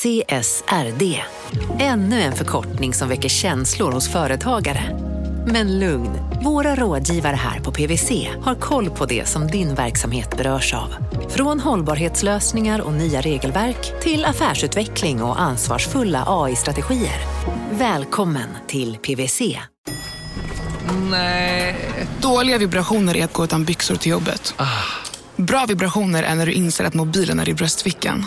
CSRD. Ännu en förkortning som väcker känslor hos företagare. Men lugn, våra rådgivare här på PWC har koll på det som din verksamhet berörs av. Från hållbarhetslösningar och nya regelverk till affärsutveckling och ansvarsfulla AI-strategier. Välkommen till PWC. Nej. Dåliga vibrationer är att gå utan byxor till jobbet. Bra vibrationer är när du inser att mobilen är i bröstfickan.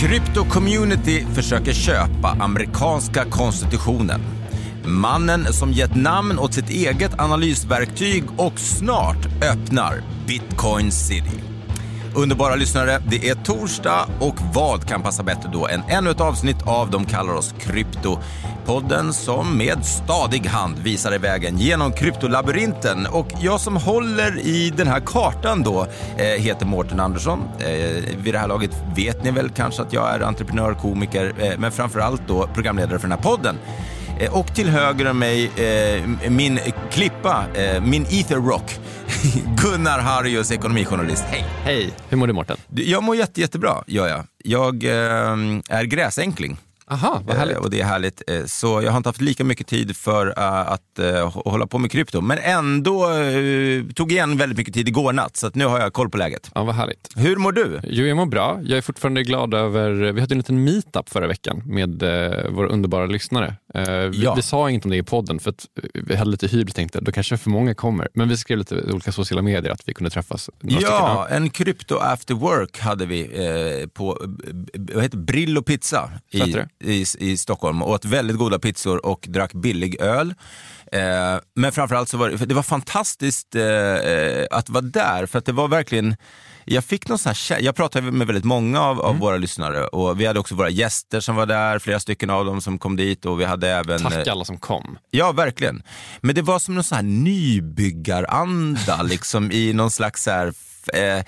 Krypto-community försöker köpa amerikanska konstitutionen. Mannen som gett namn åt sitt eget analysverktyg och snart öppnar Bitcoin City. Underbara lyssnare, det är torsdag och vad kan passa bättre då än ännu ett avsnitt av De kallar oss krypto. Podden som med stadig hand visar vägen genom kryptolabyrinten. Och jag som håller i den här kartan då eh, heter Mårten Andersson. Eh, vid det här laget vet ni väl kanske att jag är entreprenör, komiker, eh, men framförallt då programledare för den här podden. Eh, Och till höger om mig, eh, min klippa, eh, min ether rock, Gunnar Harrius, ekonomijournalist. Hej! Hej, hur mår du Mårten? Jag mår jätte, jättebra, gör jag. Jag är gräsänkling. Aha, vad härligt. Och det är härligt. Så jag har inte haft lika mycket tid för att hå- hålla på med krypto. Men ändå tog igen väldigt mycket tid igår natt, så nu har jag koll på läget. Ja, vad härligt. Hur mår du? Jo, jag mår bra. Jag är fortfarande glad över... Vi hade en liten meetup förra veckan med våra underbara lyssnare. Eh, vi, Ja. vi sa inget om det i podden för att eh, vi hade lite hybris tänkte då kanske för många kommer. Men vi skrev lite olika sociala medier att vi kunde träffas. Ja, en krypto after work hade vi eh, på eh, vad heter? Brillo Pizza i, i, i Stockholm. Åt väldigt goda pizzor och drack billig öl. Eh, men framförallt så var det, det var fantastiskt eh, att vara där, för att det var verkligen jag fick någon sån här, jag pratade med väldigt många av, Mm. av våra lyssnare och vi hade också våra gäster som var där, flera stycken av dem som kom dit och vi hade även... Tack eh, alla som kom. Ja, verkligen. Men det var som någon sån här nybyggaranda, liksom i någon slags så här, eh,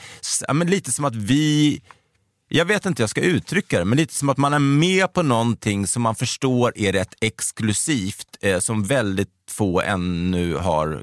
ja, men lite som att vi, jag vet inte hur jag ska uttrycka det, men lite som att man är med på någonting som man förstår är rätt exklusivt, eh, som väldigt få ännu har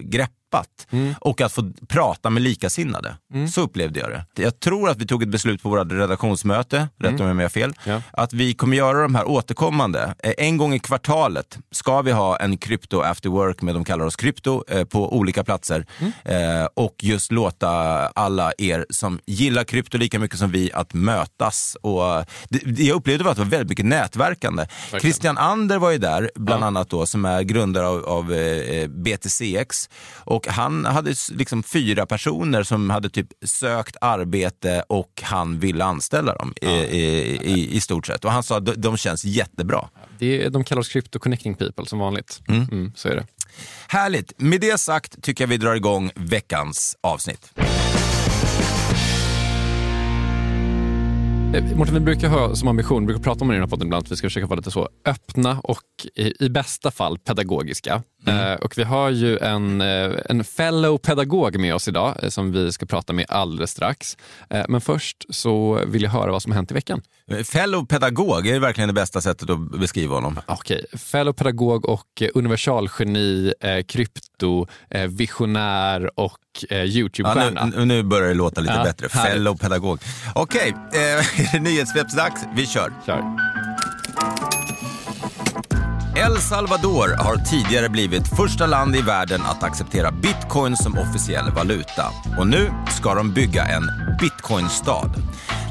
greppat. Och att få prata med likasinnade. Så upplevde jag det. Jag tror att vi tog ett beslut på vårt redaktionsmöte, rätt om jag har fel, Ja. att vi kommer göra de här återkommande. Eh, En gång i kvartalet ska vi ha en krypto after work med de kallar oss krypto eh, på olika platser. Eh, och just låta alla er som gillar krypto lika mycket som vi att mötas. Och det, jag upplevde att det var väldigt mycket nätverkande. Christian Ander var ju där, bland annat då, som är grundare av, av BTCX. Och han hade liksom fyra personer som hade typ sökt arbete och han ville anställa dem i, i, i, i stort sett. Och han sa att de, de känns jättebra. Det är, de kallar oss Crypto Connecting People som vanligt. Mm, så är det. Härligt! Med det sagt tycker jag vi drar igång veckans avsnitt. Mårten, vi brukar ha som ambition, vi brukar prata om det i den här podden ibland, att vi ska försöka vara lite så öppna och i, i bästa fall pedagogiska. Eh, och vi har ju en, eh, en fellow pedagog med oss idag eh, som vi ska prata med alldeles strax. Eh, men först så vill jag höra vad som har hänt i veckan. Fellow pedagog är verkligen det bästa sättet att beskriva honom. Okej, fellow pedagog och eh, universalgeni, eh, krypto, eh, visionär och eh, Ja, Youtube-stjärna. nu, nu börjar det låta lite Ja, bättre. härligt. Fellow pedagog. Okej, eh, är det nyhetssvepsdags? Vi kör. Kör. El Salvador har tidigare blivit första land i världen att acceptera bitcoin som officiell valuta. Och nu ska de bygga en bitcoinstad.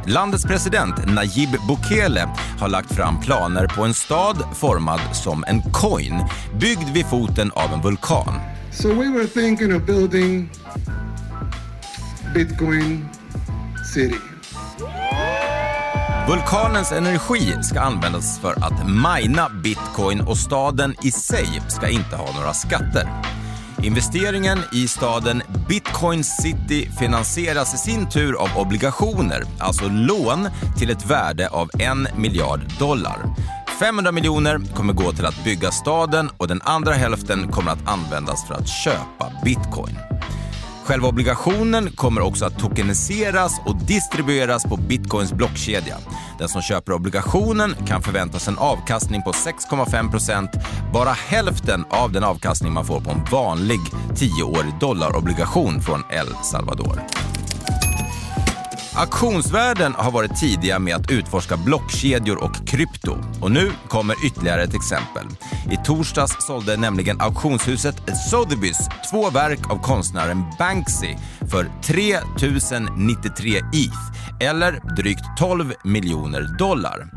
Landets president Nayib Bukele har lagt fram planer på en stad formad som en coin, byggd vid foten av en vulkan. So we were thinking of building Bitcoin City. Vulkanens energi ska användas för att mina bitcoin och staden i sig ska inte ha några skatter. Investeringen i staden Bitcoin City finansieras i sin tur av obligationer, alltså lån till ett värde av en miljard dollar. 500 miljoner kommer gå till att bygga staden och den andra hälften kommer att användas för att köpa bitcoin. Själva obligationen kommer också att tokeniseras och distribueras på bitcoins blockkedja. Den som köper obligationen kan förvänta sig en avkastning på 6,5 procent, bara hälften av den avkastning man får på en vanlig 10-årig dollarobligation från El Salvador. Auktionsvärlden har varit tidiga med att utforska blockkedjor och krypto. Och nu kommer ytterligare ett exempel. I torsdags sålde nämligen auktionshuset Sotheby's två verk av konstnären Banksy för 3 093 ETH, eller drygt 12 miljoner dollar.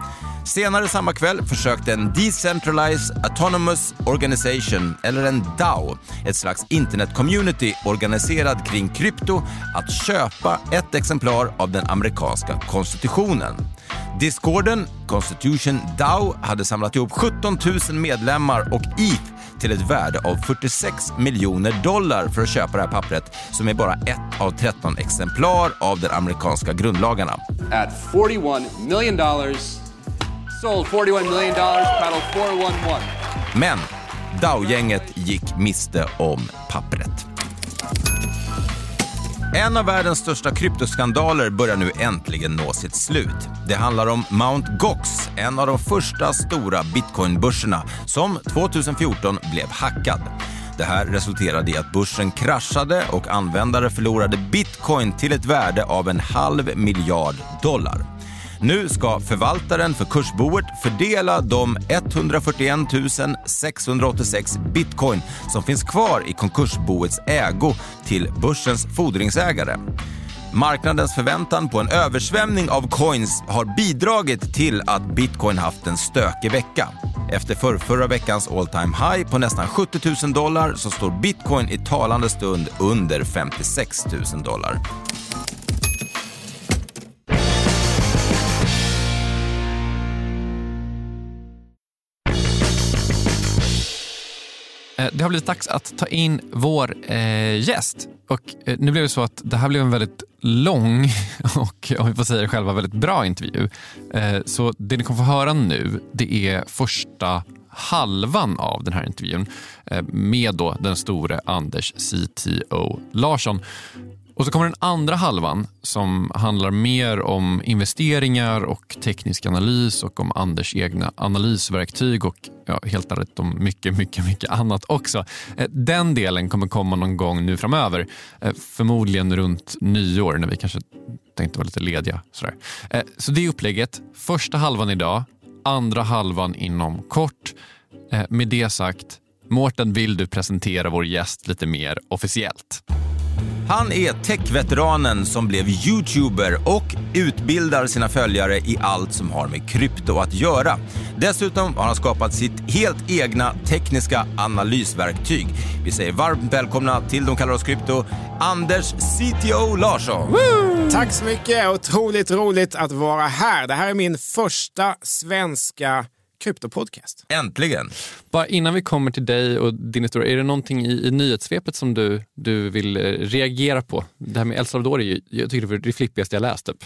Senare samma kväll försökte en Decentralized Autonomous Organization, eller en DAO, ett slags internetcommunity organiserad kring krypto, att köpa ett exemplar av den amerikanska konstitutionen. Discorden, Constitution DAO, hade samlat ihop 17 000 medlemmar och ETH till ett värde av 46 miljoner dollar för att köpa det här pappret som är bara ett av 13 exemplar av de amerikanska grundlagarna. At 41 million dollars sold 41 million dollars paddle 411 Men DAO-gänget gick miste om pappret. En av världens största kryptoskandaler börjar nu äntligen nå sitt slut. Det handlar om Mount Gox, en av de första stora bitcoinbörserna som 2014 blev hackad. Det här resulterade i att börsen kraschade och användare förlorade bitcoin till ett värde av en halv miljard dollar. Nu ska förvaltaren för kursboet fördela de 141 686 bitcoin som finns kvar i konkursboets ägo till börsens fordringsägare. Marknadens förväntan på en översvämning av coins har bidragit till att bitcoin haft en stökig vecka. Efter för förra veckans all time high på nästan 70 000 dollar så står bitcoin i talande stund under 56 000 dollar. Det har blivit dags att ta in vår eh, gäst. Och eh, nu blev det så att det här blev en väldigt lång och om vi får säga det själva väldigt bra intervju. Eh, så det ni kommer få höra nu det är första halvan av den här intervjun eh, med då den store Anders CTO Larsson. Och så kommer den andra halvan som handlar mer om investeringar och teknisk analys och om Anders egna analysverktyg och ja, helt ärligt om mycket, mycket, mycket annat också. Eh, den delen kommer komma någon gång nu framöver. Eh, förmodligen runt nyår när vi kanske tänkte vara lite lediga. Sådär. Eh, så det är upplägget. Första halvan idag, andra halvan inom kort. Med det sagt, Mårten, vill du presentera vår gäst lite mer officiellt? Han är techveteranen som blev youtuber och utbildar sina följare i allt som har med krypto att göra. Dessutom har han skapat sitt helt egna tekniska analysverktyg. Vi säger varmt välkomna till De kallar oss krypto, Anders CTO Larsson. Tack så mycket! Otroligt roligt att vara här. Det här är min första svenska kryptopodcast. Äntligen! Bara innan vi kommer till dig och din historia, är det någonting i, i nyhetssvepet som du, du vill eh, reagera på? Det här med El Salvador är ju, jag tycker det var det flippigaste jag läst upp.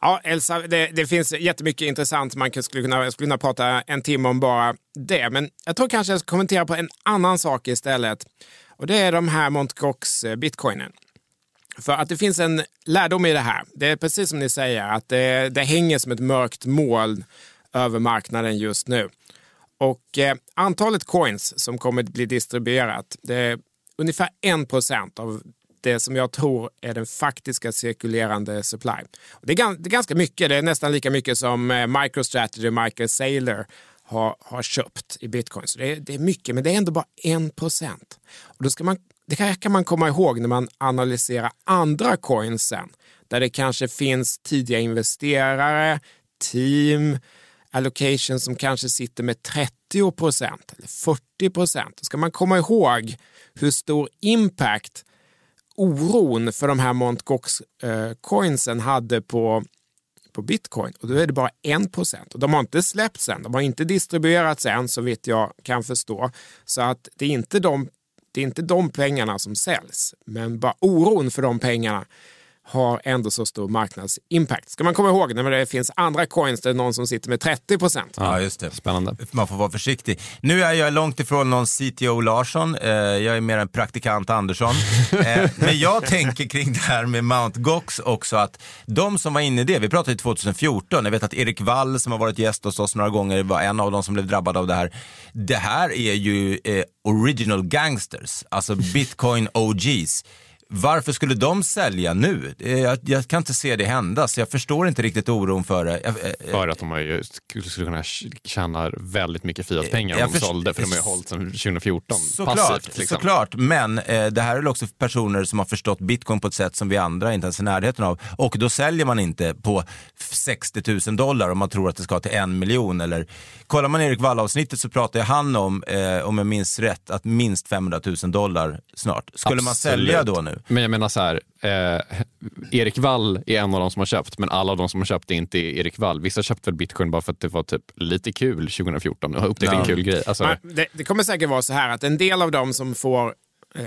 Ja, Elsa, det, det finns jättemycket intressant. Man kan- skulle kunna, jag skulle kunna prata en timme om bara det. Men jag tror kanske jag ska kommentera på en annan sak istället. Och det är de här Mt. Gox eh, bitcoinen. För att det finns en lärdom i det här. Det är precis som ni säger, att det, det hänger som ett mörkt moln över marknaden just nu. Och eh, antalet coins som kommer att bli distribuerat, det är ungefär 1 av det som jag tror är den faktiska cirkulerande supply. Det, är, det är ganska mycket, det är nästan lika mycket som eh, MicroStrategy och Michael Saylor har, har köpt i bitcoin. Så det är, det är mycket, men det är ändå bara 1 Och då ska man, Det här kan man komma ihåg när man analyserar andra coins sen, där det kanske finns tidiga investerare, team, allocation som kanske sitter med 30 procent eller 40 procent. Då ska man komma ihåg hur stor impact oron för de här Mt. Gox-coinsen eh, hade på, på bitcoin. Och då är det bara 1 procent. Och de har inte släppts än. De har inte distribuerats än så vitt jag kan förstå. Så att det är inte de Det är inte de pengarna som säljs, men bara oron för de pengarna har ändå så stor marknadsimpact. Ska man komma ihåg när det finns andra coins där någon som sitter med 30 procent. Ja, just det. Spännande. Man får vara försiktig. Nu är jag långt ifrån någon CTO Larsson. Eh, jag är mer en praktikant Andersson. Eh, men jag tänker kring det här med Mount Gox också att de som var inne i det, vi pratade 2014, jag vet att Erik Wall som har varit gäst hos oss några gånger var en av de som blev drabbade av det här. Det här är ju eh, original gangsters, alltså bitcoin OGs. Varför skulle de sälja nu? Eh, Jag, jag kan inte se det hända, så jag förstår inte riktigt oron för det. Jag- eh, För att de har ju, skulle kunna tjäna väldigt mycket Fiat-pengar Jag om de sålde, för de har ju hållit sedan 2014 Såklart, passivt. Liksom. såklart. men eh, det här är väl också personer som har förstått bitcoin på ett sätt som vi andra inte ens är i närheten av. Och då säljer man inte på 60 000 dollar om man tror att det ska till en miljon. Eller, kollar man Erik Wall-avsnittet så pratar han om, eh, om jag minns rätt, att minst 500 000 dollar snart. Skulle man Absolut. sälja då nu? Men jag menar så här, eh, Erik Wall är en av de som har köpt, men alla av de som har köpt är inte Erik Wall. Vissa köpte väl bitcoin bara för att det var typ lite kul 2014 och upptäckte Ja. en kul grej. Alltså, Men Det, det kommer säkert vara så här att en del av dem som får eh,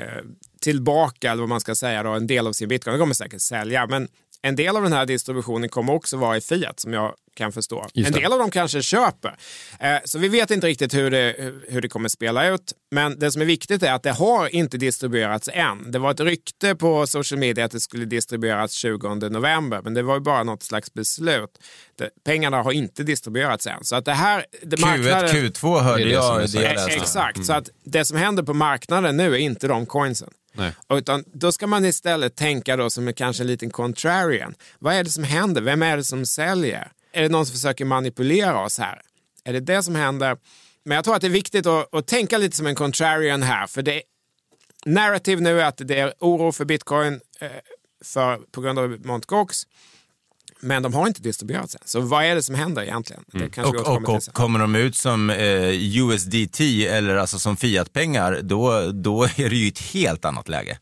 tillbaka, eller vad man ska säga, då, en del av sin bitcoin, de kommer säkert sälja. Men en del av den här distributionen kommer också vara i fiat, som jag kan förstå. Just En det. del av dem kanske köper. Eh, så vi vet inte riktigt hur det, hur- det kommer spela ut. Men det som är viktigt är att det har inte distribuerats än. Det var ett rykte på social media att det skulle distribueras 20 november, men det var ju bara något slags beslut. Det, pengarna har inte distribuerats än. Så att det här... Det Q1, Q2 hörde Det det jag. det jag läste. Exakt, så att det som händer på marknaden nu är inte de coinsen. Nej. Utan då ska man istället tänka då som en, kanske en liten contrarian. Vad är det som händer? Vem är det som säljer? Är det någon som försöker manipulera oss här? Är det det som händer? Men jag tror att det är viktigt att, att tänka lite som en contrarian här. För det narrative nu är att det är oro för bitcoin eh, för, på grund av Mt. Gox. Men de har inte distribuerats än. Så vad är det som händer egentligen? Vi Och, och, och kommer de ut som eh, USDT eller alltså som fiatpengar, då, då är det ju ett helt annat läge.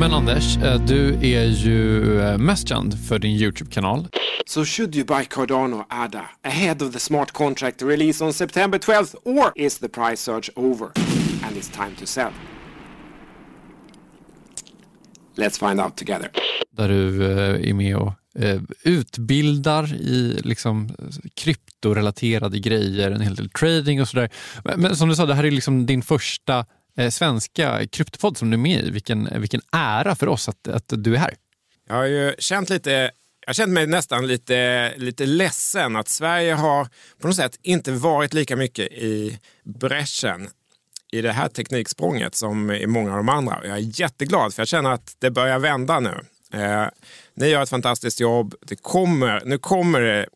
Men Anders, eh, du är ju eh, mest känd för din YouTube-kanal. So should you buy Cardano ADA ahead of the smart contract release on September 12th or is the price surge over and it's time to sell? Let's find out together. Där du eh, är med och eh, utbildar i liksom, kryptorelaterade grejer, en hel del trading och sådär. Men, som du sa, det här är liksom din första eh, svenska kryptopodd som du är med i. Vilken, vilken ära för oss att, att du är här. Jag har ju känt lite, jag har känt mig nästan lite, lite ledsen att Sverige har på något sätt inte varit lika mycket i bräschen i det här tekniksprånget som i många av de andra. Jag är jätteglad för jag känner att det börjar vända nu. Eh, ni gör ett fantastiskt jobb. Det kommer, nu kommer det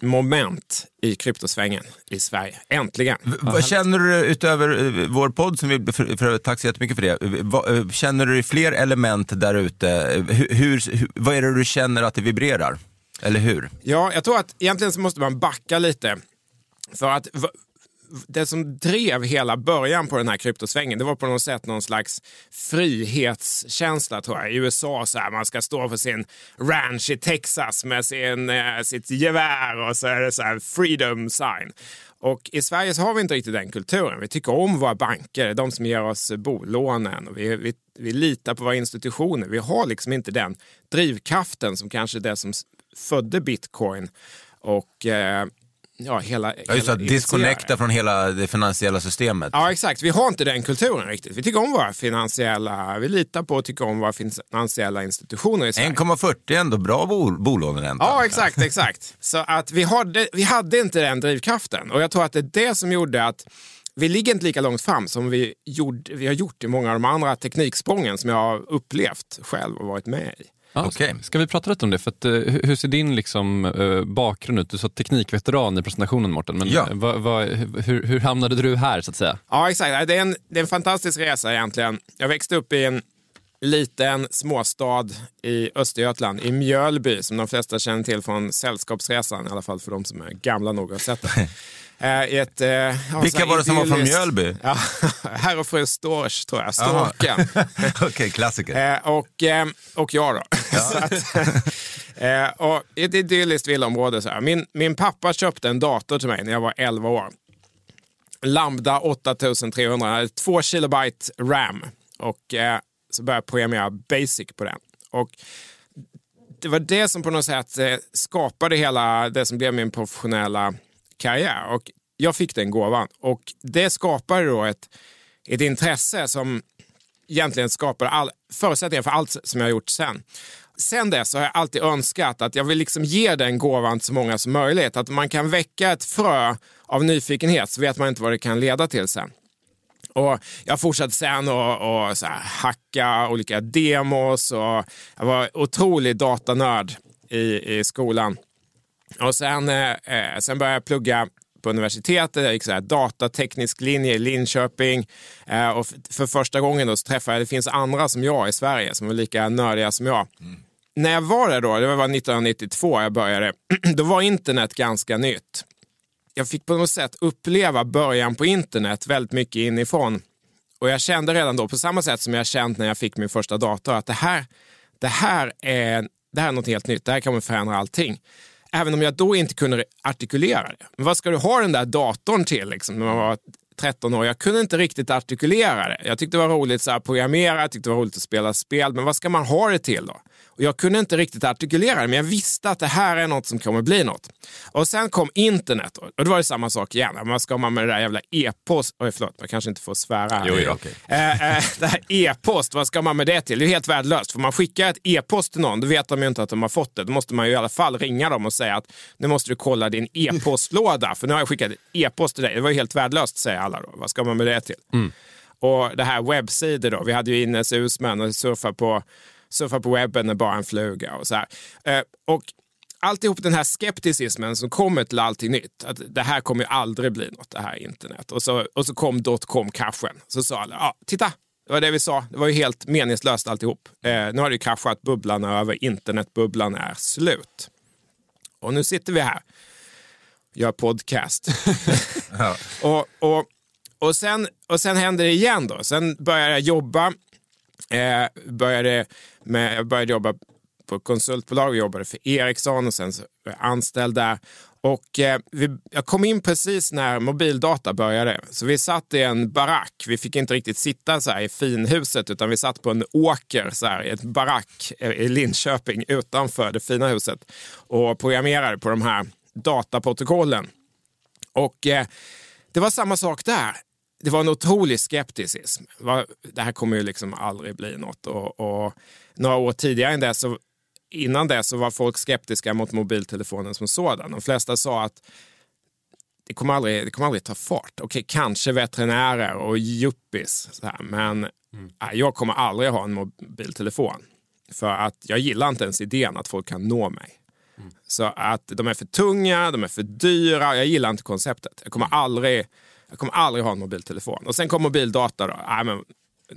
moment i kryptosvängen i Sverige. Äntligen. V- Vad känner du utöver eh, vår podd, som vi, för, för, tack så jättemycket för det. Eh, vad, eh, Känner du fler element där ute? Hur, hur, hur- vad är det du känner att det vibrerar? Eller hur? Ja, jag tror att egentligen så måste man backa lite. För att det som drev hela början på den här kryptosvängen, det var på något sätt någon slags frihetskänsla tror jag. I USA så här, man ska stå för sin ranch i Texas med sin, eh, sitt gevär och så är det så här freedom sign. Och i Sverige så har vi inte riktigt den kulturen. Vi tycker om våra banker, de som ger oss bolånen. Och vi, vi, vi litar på våra institutioner. Vi har liksom inte den drivkraften som kanske det som födde bitcoin och eh, ja, hela... Ja, just hela att disconnecta från hela det finansiella systemet. Ja, exakt. Vi har inte den kulturen riktigt. Vi tycker om våra finansiella... Vi litar på och tycker om våra finansiella institutioner i Sverige. 1,40 är ändå bra bol, bolåneränta. Ja, exakt, exakt. Så att vi hade, vi hade inte den drivkraften. Och jag tror att det är det som gjorde att vi ligger inte lika långt fram som vi, gjorde, vi har gjort i många av de andra tekniksprången som jag har upplevt själv och varit med i. Ja, Okej. Ska vi prata lite om det? För att, eh, hur ser din liksom, eh, bakgrund ut? Du sa teknikveteran i presentationen Mårten, men Ja. eh, vad, vad, hur, hur hamnade du här så att säga? Ja, exakt. Det är, en, det är en fantastisk resa egentligen. Jag växte upp i en liten småstad i Östergötland, i Mjölby, som de flesta känner till från Sällskapsresan, i alla fall för de som är gamla nog att ha sett den. Eh, ett, eh, ja, Vilka var det som var från Mjölby? Ja, herr och fru Storch, tror jag. Storken. Okej, klassiker. Eh, och, eh, och jag då. så att, eh, och ett idylliskt villaområde. Så här. Min, min pappa köpte en dator till mig när jag var 11 år. Lambda 8300, den hade 2 kilobyte RAM. Och eh, så började jag programmera Basic på den. Och det var det som på något sätt skapade hela det som blev min professionella karriär. Och jag fick den gåvan. Och det skapade då ett, ett intresse som egentligen skapade all, förutsättningar för allt som jag har gjort sen. Sen dess har jag alltid önskat att jag vill liksom ge den gåvan till så många som möjligt. Att man kan väcka ett frö av nyfikenhet så vet man inte vad det kan leda till sen. Och jag fortsatte sen att hacka olika demos och jag var otrolig datanörd i, i skolan. Och sen, eh, sen började jag plugga på universitetet. Jag gick så här datateknisk linje i Linköping. Eh, och för första gången då så träffade jag, det finns andra som jag i Sverige som var lika nördiga som jag. Mm. När jag var där då, det var 1992 jag började, då var internet ganska nytt. Jag fick på något sätt uppleva början på internet väldigt mycket inifrån. Och jag kände redan då, på samma sätt som jag känt när jag fick min första dator, att det här, det här, är, det här är något helt nytt. Det här kommer förändra allting. Även om jag då inte kunde artikulera det. Men vad ska du ha den där datorn till liksom, när man var 13 år? Jag kunde inte riktigt artikulera det. Jag tyckte det var roligt att programmera, jag tyckte det var roligt att spela spel, men vad ska man ha det till då? Och jag kunde inte riktigt artikulera det, men jag visste att det här är något som kommer bli något. Och sen kom internet och då var det samma sak igen. Vad ska man med det där jävla e-post? Oj, förlåt, man kanske inte får svära. Jo, jo, okay. eh, eh, det här e-post, vad ska man med det till? Det är helt värdelöst. För man skickar ett e-post till någon, då vet de ju inte att de har fått det. Då måste man ju i alla fall ringa dem och säga att nu måste du kolla din e-postlåda, för nu har jag skickat e-post till dig. Det var ju helt värdelöst, säger alla då. Vad ska man med det till? Mm. Och det här webbsidor då. Vi hade ju Ines Usman och surfade på surfa på webben är bara en fluga och så här. Eh, och alltihop den här skepticismen som kommer till allting nytt. Att det här kommer ju aldrig bli något, det här internet. Och så, och så kom dotcom-kraschen. Så sa alla, ja, titta, det var det vi sa. Det var ju helt meningslöst alltihop. Eh, nu har det ju kraschat, bubblan är över, internetbubblan är slut. Och nu sitter vi här gör podcast. ja. och, och, och, sen, och sen händer det igen då. Sen börjar jag jobba Eh, började med, jag började jobba på konsultbolag och jobbade för Ericsson och sen så var jag anställd där. Och eh, vi, jag kom in precis när mobildata började. Så vi satt i en barack. Vi fick inte riktigt sitta så här i finhuset utan vi satt på en åker så här, i ett barack eh, i Linköping utanför det fina huset och programmerade på de här dataprotokollen. Och eh, det var samma sak där det var en otrolig skepticism. Det här kommer ju liksom aldrig bli något. Och, och några år tidigare än det så, innan det så var folk skeptiska mot mobiltelefonen som sådan. De flesta sa att det kommer aldrig, det kommer aldrig ta fart. Okej, kanske veterinärer och yuppis, men mm. nej, jag kommer aldrig ha en mobiltelefon. För att jag gillar inte ens idén att folk kan nå mig. Mm. Så att de är för tunga, de är för dyra. Jag gillar inte konceptet. Jag kommer aldrig jag kommer aldrig ha en mobiltelefon. Och sen kom mobildata då. Nej, men,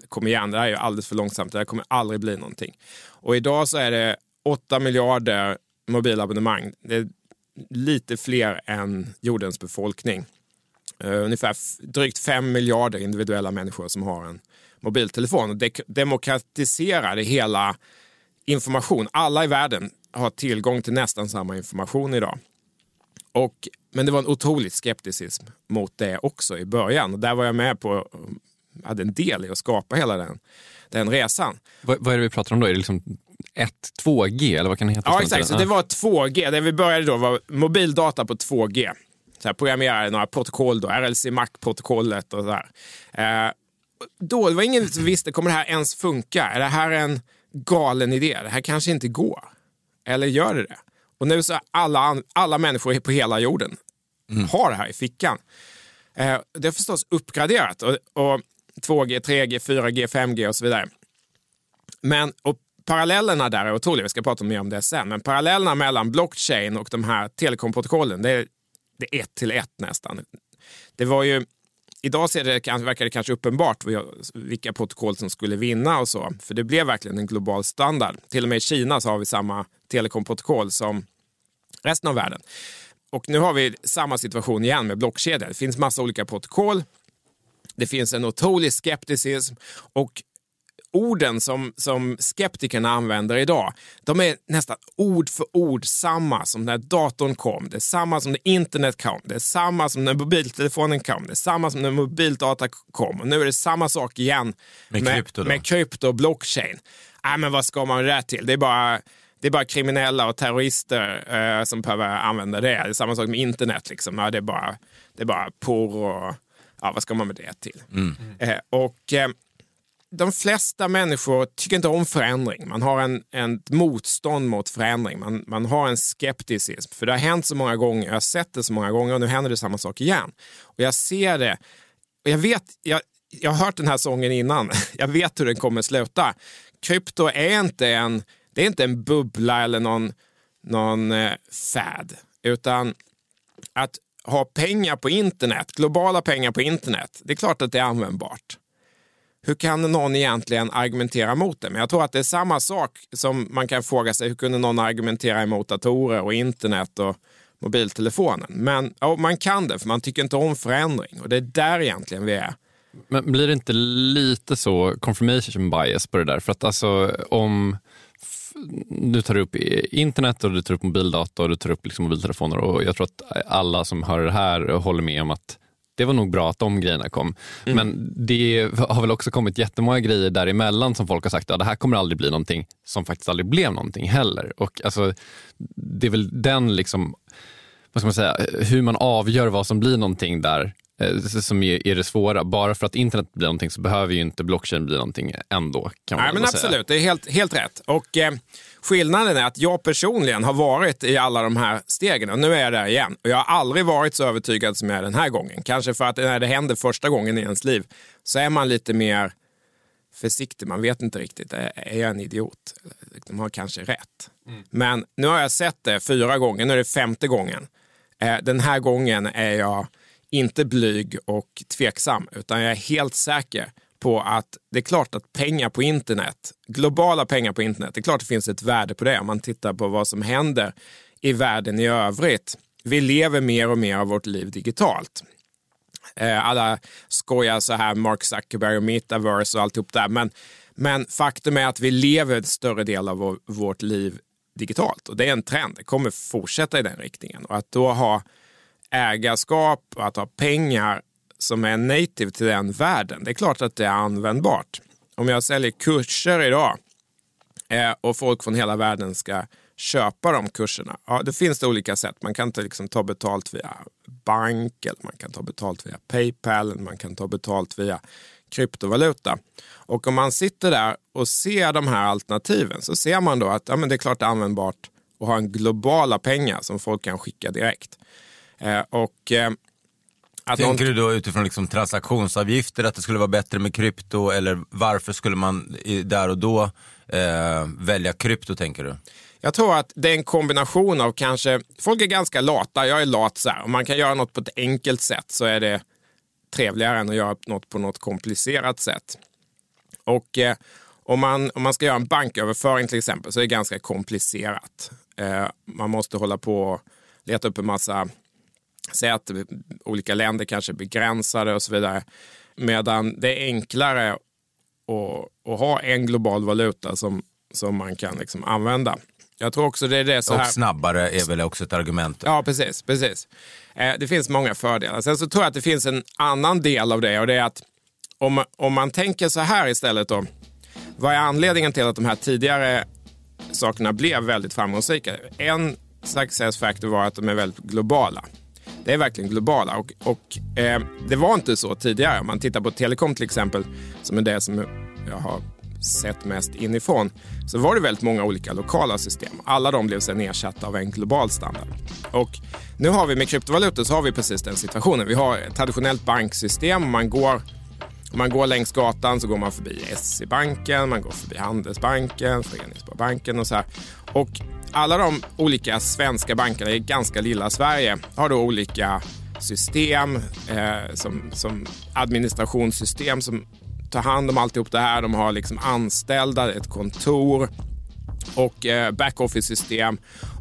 kom igen, det här är ju alldeles för långsamt. Det här kommer aldrig bli någonting. Och idag så är det 8 miljarder mobilabonnemang. Det är lite fler än jordens befolkning. Uh, ungefär drygt 5 miljarder individuella människor som har en mobiltelefon. Och det demokratiserar det hela information. Alla i världen har tillgång till nästan samma information idag. Och, men det var en otrolig skepticism mot det också i början. Och där var jag med på, hade en del i att skapa hela den, den resan. Vad, vad är det vi pratar om då? Är det liksom 1, 2G eller vad kan det heta? Ja exakt, så det var 2G. Det vi började då var mobildata på 2G. Så här, programmerade några protokoll, då, RLC Mac-protokollet och sådär. Eh, då, det var ingen som visste, kommer det här ens funka? Är det här en galen idé? Det här kanske inte går. Eller gör det det? Och nu så alla, alla människor på hela jorden mm. har det här i fickan. Eh, det är förstås uppgraderat. Och, och 2G, 3G, 4G, 5G och så vidare. Men och parallellerna där är otroliga. Vi ska prata mer om det sen. Men parallellerna mellan blockchain och de här telekomprotokollen, det är, det är ett till ett nästan. Det var ju Idag ser det, verkar det kanske uppenbart vilka protokoll som skulle vinna och så. För det blev verkligen en global standard. Till och med i Kina så har vi samma telekomprotokoll som resten av världen. Och nu har vi samma situation igen med blockkedjor. Det finns massa olika protokoll. Det finns en otrolig skepticism och orden som, som skeptikerna använder idag, de är nästan ord för ord samma som när datorn kom. Det är samma som när internet kom. Det är samma som när mobiltelefonen kom. Det är samma som när mobildata kom. Och nu är det samma sak igen Med krypto då? med krypto och blockchain. Nej, men vad ska man det där till? Det är bara det är bara kriminella och terrorister eh, som behöver använda det. Det är samma sak med internet. Liksom. Ja, det, är bara, det är bara porr och ja, vad ska man med det till? Eh, och eh, de flesta människor tycker inte om förändring. Man har en, en motstånd mot förändring. Man, man har en skepticism. För det har hänt så många gånger, jag har sett det så många gånger och nu händer det samma sak igen. Och jag ser det. Och jag vet, jag, jag har hört den här sången innan. Jag vet hur den kommer sluta. Krypto är inte en, det är inte en bubbla eller någon, någon eh, fad. Utan att ha pengar på internet, globala pengar på internet, det är klart att det är användbart. Hur kan någon egentligen argumentera mot det? Men jag tror att det är samma sak som man kan fråga sig, hur kunde någon argumentera emot datorer och internet och mobiltelefonen? Men ja, man kan det, för man tycker inte om förändring och det är där egentligen vi är. Men blir det inte lite så confirmation bias på det där? För att alltså om alltså du tar upp internet och du tar upp mobildata och du tar upp liksom mobiltelefoner och jag tror att alla som hör det här håller med om att det var nog bra att de grejerna kom. Men det har väl också kommit jättemånga grejer däremellan som folk har sagt att det här kommer aldrig bli någonting som faktiskt aldrig blev någonting heller. Och alltså, det är väl den liksom, vad ska man säga, hur man avgör vad som blir någonting där som är, det svåra. Bara för att internet blir någonting så behöver ju inte blockchain bli någonting ändå. Kan man Nej, men väl säga. absolut, det är helt, helt rätt. Och eh, skillnaden är att jag personligen har varit i alla de här stegen och nu är jag där igen. Och jag har aldrig varit så övertygad som jag är den här gången. Kanske för att när det händer första gången i ens liv så är man lite mer försiktig. Man vet inte riktigt, är jag en idiot? De har kanske rätt. Men nu har jag sett det fyra gånger, nu är det femte gången. Eh, Den här gången är jag inte blyg och tveksam, utan jag är helt säker på att det är klart att pengar på internet, globala pengar på internet, det är klart det finns ett värde på det om man tittar på vad som händer i världen i övrigt. Vi lever mer och mer av vårt liv digitalt. Eh, alla skojar så här, Mark Zuckerberg och metaverse och alltihop där. Men, men faktum är att vi lever en större del av vår, vårt liv digitalt. Och det är en trend, det kommer fortsätta i den riktningen. Och att då ha ägarskap och att ha pengar som är native till den världen, det är klart att det är användbart. Om jag säljer kurser idag eh, och folk från hela världen ska köpa de kurserna, ja, då finns det olika sätt. Man kan ta, liksom, ta betalt via bank, eller man kan ta betalt via Paypal, eller man kan ta betalt via kryptovaluta. Och om man sitter där och ser de här alternativen så ser man då att ja, men det är klart det är användbart att ha en globala pengar som folk kan skicka direkt. Eh, och eh, att någon- Tänker du då utifrån liksom transaktionsavgifter att det skulle vara bättre med krypto eller varför skulle man där och då eh, välja krypto tänker du? Jag tror att det är en kombination av kanske, folk är ganska lata, jag är lat så här. Om man kan göra något på ett enkelt sätt så är det trevligare än att göra något på något komplicerat sätt. Och eh, om, man, om man ska göra en banköverföring till exempel så är det ganska komplicerat. Eh, man måste hålla på och leta upp en massa, säg att olika länder kanske är begränsade och så vidare. Medan det är enklare att, att ha en global valuta som, som man kan liksom använda. Jag tror också det är det så Och här. snabbare är väl också ett argument. Ja, precis. precis. Eh, det finns många fördelar. Sen så tror jag att det finns en annan del av det och det är att om, om man tänker så här istället då. Vad är anledningen till att de här tidigare sakerna blev väldigt framgångsrika? En success factor var att de är väldigt globala. Det är verkligen globala och, och eh, det var inte så tidigare. Om man tittar på telekom till exempel, som är det som jag har sett mest inifrån, så var det väldigt många olika lokala system. Alla de blev sen ersatta av en global standard. Och nu har vi med kryptovalutor så har vi precis den situationen. Vi har ett traditionellt banksystem. Man går, om man går längs gatan så går man förbi SE-banken, man går förbi Handelsbanken, Föreningssparbanken och så här. Och alla de olika svenska bankerna i ganska lilla Sverige har då olika system eh, som, som administrationssystem som tar hand om alltihop det här. De har liksom anställda, ett kontor och eh, backoffice-system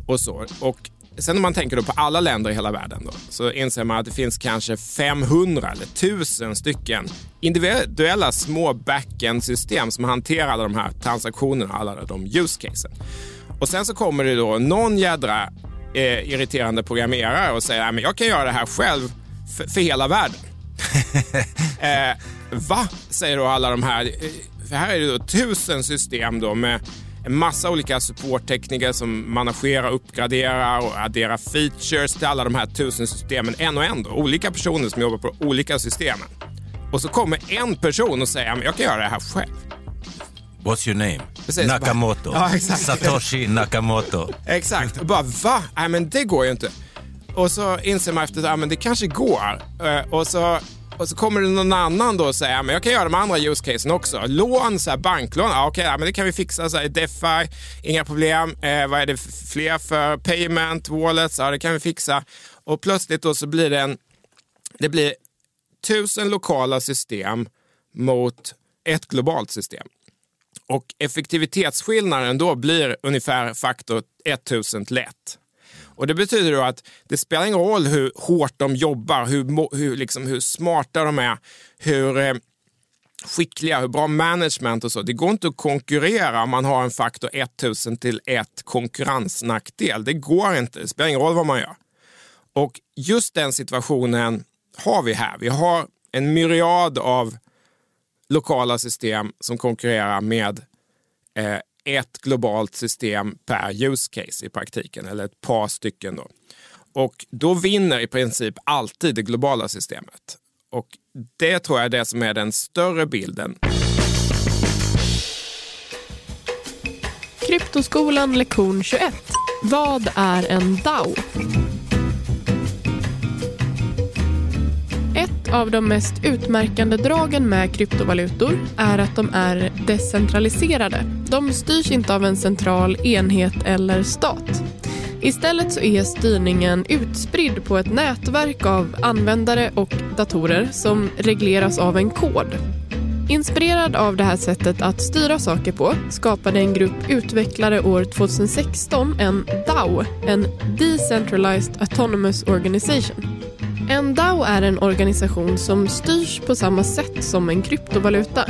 och så. Och sen om man tänker då på alla länder i hela världen då, så inser man att det finns kanske 500 eller 1000 stycken individuella små backend-system som hanterar alla de här transaktionerna, alla de use casen. Och sen så kommer det då någon jädra eh, irriterande programmerare och säger att jag kan göra det här själv för, för hela världen. eh, va? Säger då alla de här. För här är det då tusen system då med en massa olika supporttekniker som managerar, uppgraderar och adderar features till alla de här tusen systemen en och en. Då. Olika personer som jobbar på olika systemen. Och så kommer en person och säger att jag kan göra det här själv. What's your name? Precis, Nakamoto. Bara, ja. Satoshi Nakamoto. exakt. Och bara va? Nej men det går ju inte. Och så inser man efter att det kanske går. Uh, och så och så kommer det någon annan då och säger men jag kan göra de andra use casen också. Lån, så här, banklån, ja, okej, ja, men det kan vi fixa. Så här, DeFi, inga problem. Eh, vad är det fler för payment, wallets? Ja, det kan vi fixa. Och plötsligt då så blir det en... Det blir tusen lokala system mot ett globalt system. Och effektivitetsskillnaden då blir ungefär faktor 1000 till 1. Och Det betyder då att det spelar ingen roll hur hårt de jobbar, hur, hur, liksom, hur smarta de är, hur eh, skickliga, hur bra management och så. Det går inte att konkurrera om man har en faktor 1000 till 1 konkurrensnackdel. Det går inte, det spelar ingen roll vad man gör. Och just den situationen har vi här. Vi har en myriad av lokala system som konkurrerar med eh, ett globalt system per use case i praktiken, eller ett par stycken. Då. Och då vinner i princip alltid det globala systemet. Och det tror jag är det som är den större bilden. Kryptoskolan lektion 21. Vad är en DAO? Av de mest utmärkande dragen med kryptovalutor är att de är decentraliserade. De styrs inte av en central enhet eller stat. Istället så är styrningen utspridd på ett nätverk av användare och datorer som regleras av en kod. Inspirerad av det här sättet att styra saker på skapade en grupp utvecklare år 2016 en DAO, en Decentralized Autonomous Organization. En DAO är en organisation som styrs på samma sätt som en kryptovaluta.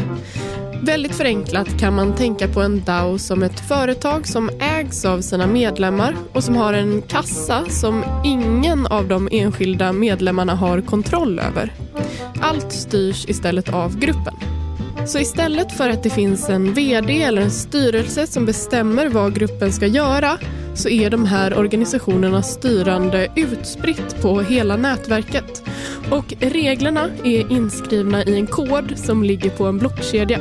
Väldigt förenklat kan man tänka på en DAO som ett företag som ägs av sina medlemmar och som har en kassa som ingen av de enskilda medlemmarna har kontroll över. Allt styrs istället av gruppen. Så istället för att det finns en VD eller en styrelse som bestämmer vad gruppen ska göra så är de här organisationernas styrande utspritt på hela nätverket. Och reglerna är inskrivna i en kod som ligger på en blockkedja.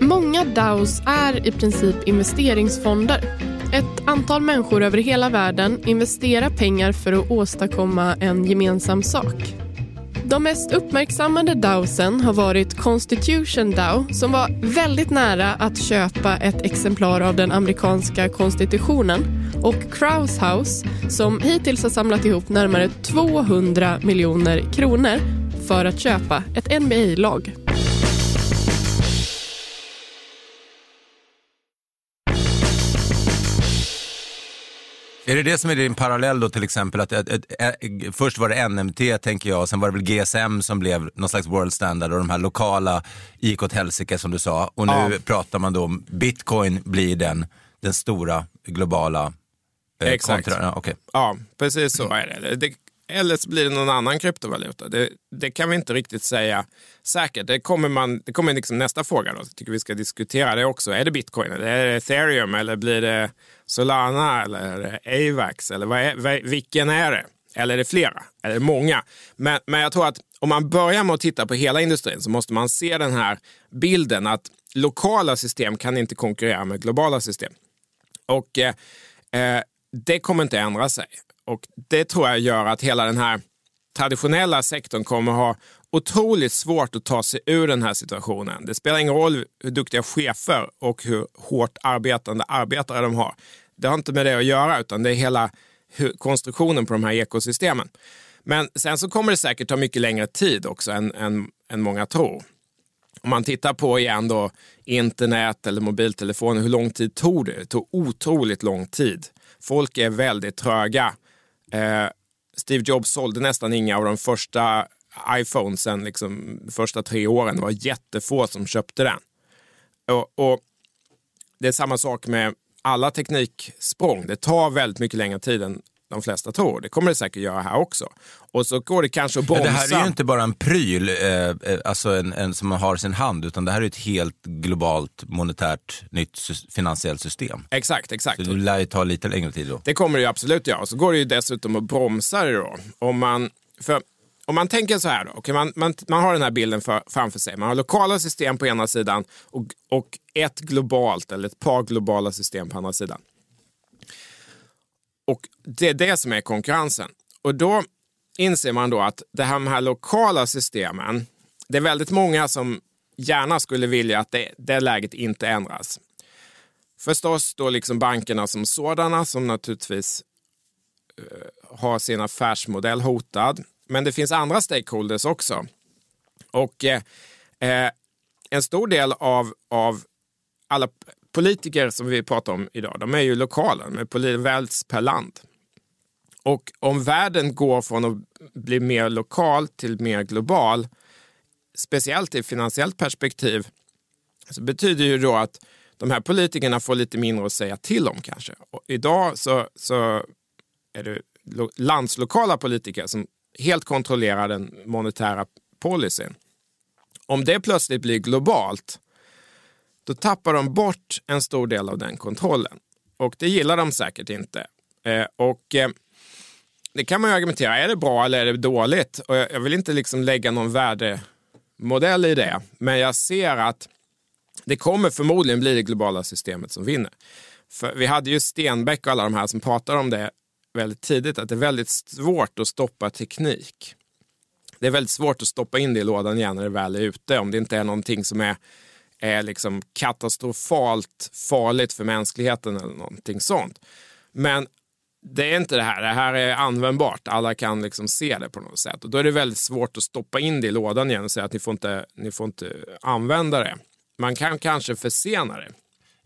Många DAOs är i princip investeringsfonder. Ett antal människor över hela världen investerar pengar för att åstadkomma en gemensam sak. De mest uppmärksammade DAOsen har varit Constitution DAO som var väldigt nära att köpa ett exemplar av den amerikanska konstitutionen och Kraus House som hittills har samlat ihop närmare 200 miljoner kronor för att köpa ett NBA-lag. Är det det som är din parallell då till exempel? Att, att, att, att, först var det NMT tänker jag, sen var det väl GSM som blev någon slags world standard och de här lokala gick åt helsike som du sa. Och nu ja. pratar man då om bitcoin blir den, den stora globala eh, Exakt. Kontra, ja, okay. ja, precis så är det. det. Eller så blir det någon annan kryptovaluta. Det, det, kan vi inte riktigt säga säkert. Det kommer, man, det kommer liksom nästa fråga. Då. Jag tycker vi ska diskutera det också. Är det bitcoin, eller är det ethereum eller blir det Solana eller Avax? Eller vad är, vilken är det? Eller är det flera? Eller är det många? Men, men jag tror att om man börjar med att titta på hela industrin så måste man se den här bilden att lokala system kan inte konkurrera med globala system. Och eh, eh det kommer inte ändra sig. Och det tror jag gör att hela den här traditionella sektorn kommer ha otroligt svårt att ta sig ur den här situationen. Det spelar ingen roll hur duktiga chefer och hur hårt arbetande arbetare de har. Det har inte med det att göra, utan det är hela konstruktionen på de här ekosystemen. Men sen så kommer det säkert ta mycket längre tid också än, än, än många tror. Om man tittar på igen då internet eller mobiltelefoner, hur lång tid tog det? Det tog otroligt lång tid. Folk är väldigt tröga Eh, Steve Jobs sålde nästan inga av de första iPhonesen, liksom, första tre åren. Det var jättefå som köpte den. Och, och Det är samma sak med alla tekniksprång. Det tar väldigt mycket längre tid än de flesta tror. Det kommer det säkert göra här också. Och så går det kanske att bromsa. Det här är ju inte bara en pryl, eh, eh, alltså en, en, som man har i sin hand, utan det här är ett helt globalt monetärt nytt finansiellt system. Exakt, exakt. Så det lär ju ta lite längre tid då. Det kommer det ju absolut göra. Och så går det ju dessutom att bromsa det då. Om man, för, om man tänker så här då. Okay, man, man, man har den här bilden för, framför sig. Man har lokala system på ena sidan och, och ett globalt eller ett par globala system på andra sidan. Och det är det som är konkurrensen. Och då inser man då att det här, de här lokala systemen, det är väldigt många som gärna skulle vilja att det, det läget inte ändras. Förstås då liksom bankerna som sådana som naturligtvis uh, har sin affärsmodell hotad. Men det finns andra stakeholders också. Och eh, eh en stor del av, av alla politiker som vi pratar om idag, de är ju lokala, de är väljs per land. Och om världen går från att bli mer lokal till mer global, speciellt i finansiellt perspektiv, så betyder ju då att de här politikerna får lite mindre att säga till om kanske. Och idag så, så är det landslokala politiker som helt kontrollerar den monetära policyn. Om det plötsligt blir globalt, då tappar de bort en stor del av den kontrollen. Och det gillar de säkert inte. Eh, och eh, det kan man ju argumentera, är det bra eller är det dåligt? Och jag, jag vill inte liksom lägga någon värdemodell i det, men jag ser att det kommer förmodligen bli det globala systemet som vinner. För vi hade ju Stenbeck och alla de här som pratade om det väldigt tidigt, att det är väldigt svårt att stoppa teknik. Det är väldigt svårt att stoppa in det i lådan igen när det väl är ute, om det inte är någonting som är, är liksom katastrofalt farligt för mänskligheten eller någonting sånt. Men det är inte det här. Det här är användbart. Alla kan liksom se det på något sätt. Och då är det väldigt svårt att stoppa in det i lådan igen och säga att ni får inte, ni får inte använda det. Man kan kanske försena det.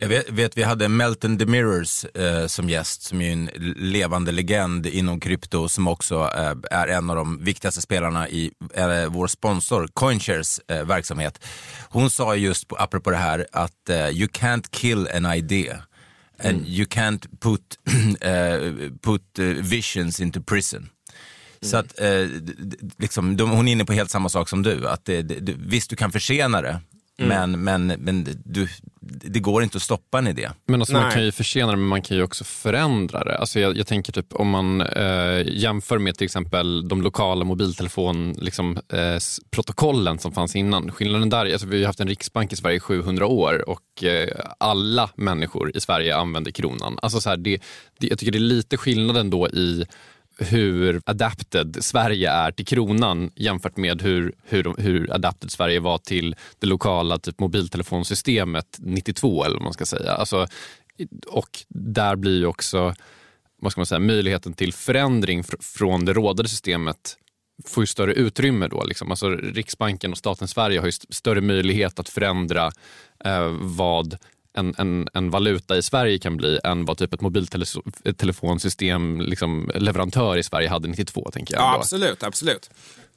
Jag vet, vet vi hade Melton DeMirrors eh, som gäst, som är en levande legend inom krypto, som också eh, är en av de viktigaste spelarna i eh, vår sponsor Coinshares eh, verksamhet. Hon sa just, på, apropå det här, att eh, you can't kill an idea. And you can't put, eh, put eh, visions into prison. Så att, liksom, de, hon är inne på helt samma sak som du. Att det, det, visst, du kan försena det, men, men, men du, det går inte att stoppa en idé. Men alltså man kan ju försena det, men man kan ju också förändra det. Alltså jag, jag tänker typ om man eh, jämför med till exempel de lokala mobiltelefon, liksom, eh, protokollen som fanns innan. Skillnaden där, alltså vi har haft en riksbank i Sverige i 700 år och eh, alla människor i Sverige använder kronan. Alltså så här, det, det, jag tycker det är lite skillnaden då i hur adapted Sverige är till kronan jämfört med hur, hur, hur adapted Sverige var till det lokala typ mobiltelefonsystemet 92 eller vad man ska säga. Alltså, och där blir ju också vad ska man säga, möjligheten till förändring fr- från det rådande systemet får ju större utrymme då. Liksom. Alltså, Riksbanken och staten Sverige har ju st- större möjlighet att förändra eh, vad en, en, en valuta i Sverige kan bli än vad typ ett mobiltelefonsystem liksom, leverantör i Sverige hade 92. tänker jag. Ja, absolut, absolut.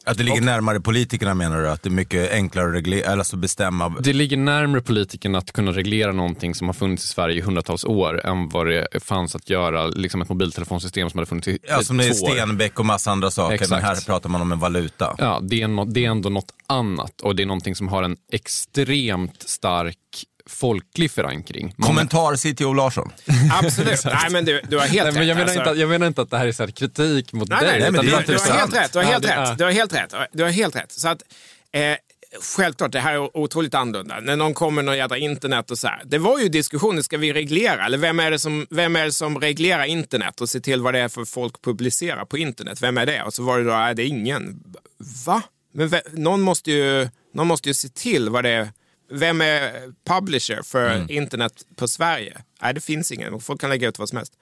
Att det ligger närmare politikerna menar du? Att det är mycket enklare att reglera, eller alltså bestämma? Det ligger närmare politikerna att kunna reglera någonting som har funnits i Sverige i hundratals år än vad det fanns att göra liksom ett mobiltelefonsystem som hade funnits i Ja, som det är två år. Stenbeck och massa andra saker, Exakt. men här pratar man om en valuta. Ja, det är, nå- det är ändå något annat och det är någonting som har en extremt stark folklig förankring. Många- Kommentar CTO Larsson. Absolut. Nej, men du, du har helt Nej, men jag, rätt. menar alltså. inte, att- jag menar inte att det här är så här kritik mot Nej, dig. nej, nej, men du, bara du har helt rätt. Du har Ja, helt det- rätt. ja. Du har helt rätt. Du har helt rätt. Så att, eh, självklart, det här är otroligt annorlunda. När någon kommer med något jädra internet och så här. Det var ju diskussioner, ska vi reglera? Eller vem är, det som, vem är det som reglerar internet och ser till vad det är för folk publicerar på internet? Vem är det? Och så var det då, nej, det är ingen. Va? Men ve- någon måste ju, någon måste ju se till vad det är. Vem är publisher för internet på Sverige? Nej, det finns ingen. Folk kan lägga ut vad som helst.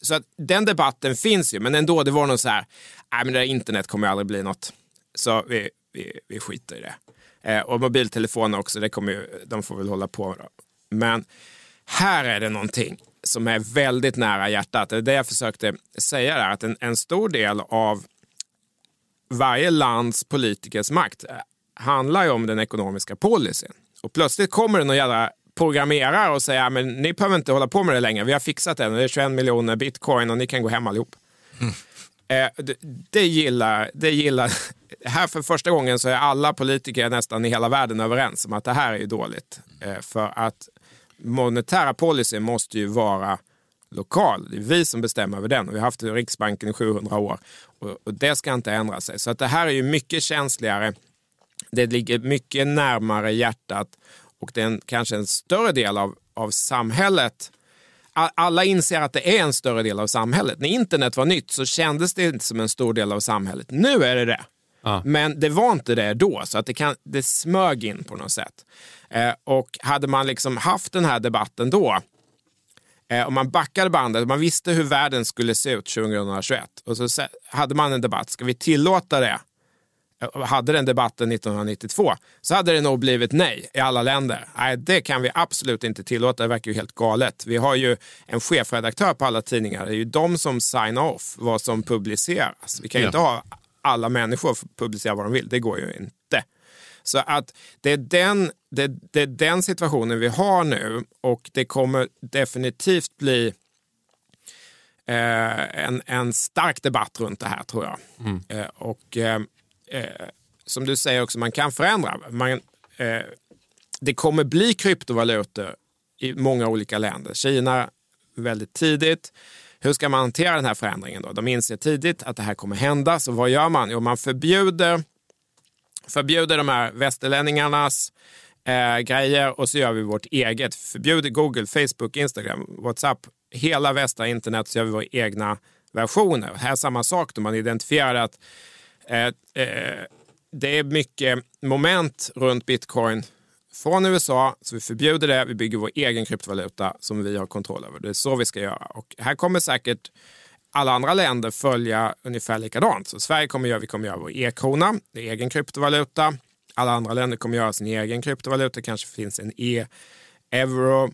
Så att den debatten finns ju, men ändå, det var nog så här, nej men det där internet kommer ju aldrig bli något. Så vi, vi, vi skiter i det. Eh, och mobiltelefoner också, det kommer ju, de får väl hålla på. Då. Men här är det någonting som är väldigt nära hjärtat. Det är det jag försökte säga där, att en, en stor del av varje lands politikers makt eh, handlar ju om den ekonomiska policyn. Och plötsligt kommer det någon jävla programmerare och säger men ni behöver inte hålla på med det längre. Vi har fixat det. Det är 21 miljoner bitcoin och ni kan gå hem allihop. Mm. Eh, det, det, gillar, det gillar... Här för första gången så är alla politiker nästan i hela världen överens om att det här är dåligt. Eh, för att monetära policy måste ju vara lokal. Det är vi som bestämmer över den. Och vi har haft Riksbanken i 700 år och, och det ska inte ändra sig. Så att det här är ju mycket känsligare. Det ligger mycket närmare hjärtat och det är en, kanske en större del av, av samhället alla inser att det är en större del av samhället. När internet var nytt så kändes det inte som en stor del av samhället. Nu är det det. Men det var inte det då, så att det, kan, det smög in på något sätt. Eh, och hade man liksom haft den här debatten då, eh, om man backade bandet, man visste hur världen skulle se ut 2021 och så hade man en debatt, ska vi tillåta det? Hade den debatten 1992 så hade det nog blivit nej i alla länder. Nej, det kan vi absolut inte tillåta. Det verkar ju helt galet. Vi har ju en chefredaktör på alla tidningar. Det är ju de som signar off vad som publiceras. Vi kan ju ja. inte ha alla människor publicera vad de vill. Det går ju inte. Så att det är, den, det, det är den situationen vi har nu och det kommer definitivt bli eh, en, en stark debatt runt det här tror jag. Mm. Eh, och eh, eh, som du säger också, man kan förändra. Man, eh, det kommer bli kryptovalutor i många olika länder. Kina väldigt tidigt. Hur ska man hantera den här förändringen? Då? De inser tidigt att det här kommer hända. Så vad gör man? Jo, man förbjuder, förbjuder de här västerlänningarnas eh, grejer och så gör vi vårt eget. Förbjuder Google, Facebook, Instagram, WhatsApp, hela västra internet så gör vi våra egna versioner. Här är samma sak. Då man identifierar att Eh, eh, det är mycket moment runt bitcoin från USA, så vi förbjuder det. Vi bygger vår egen kryptovaluta som vi har kontroll över. Det är så vi ska göra. Och här kommer säkert alla andra länder följa ungefär likadant. Så Sverige kommer göra, vi kommer göra vår e-krona, det är egen kryptovaluta. Alla andra länder kommer göra sin egen kryptovaluta. kanske finns en e-euro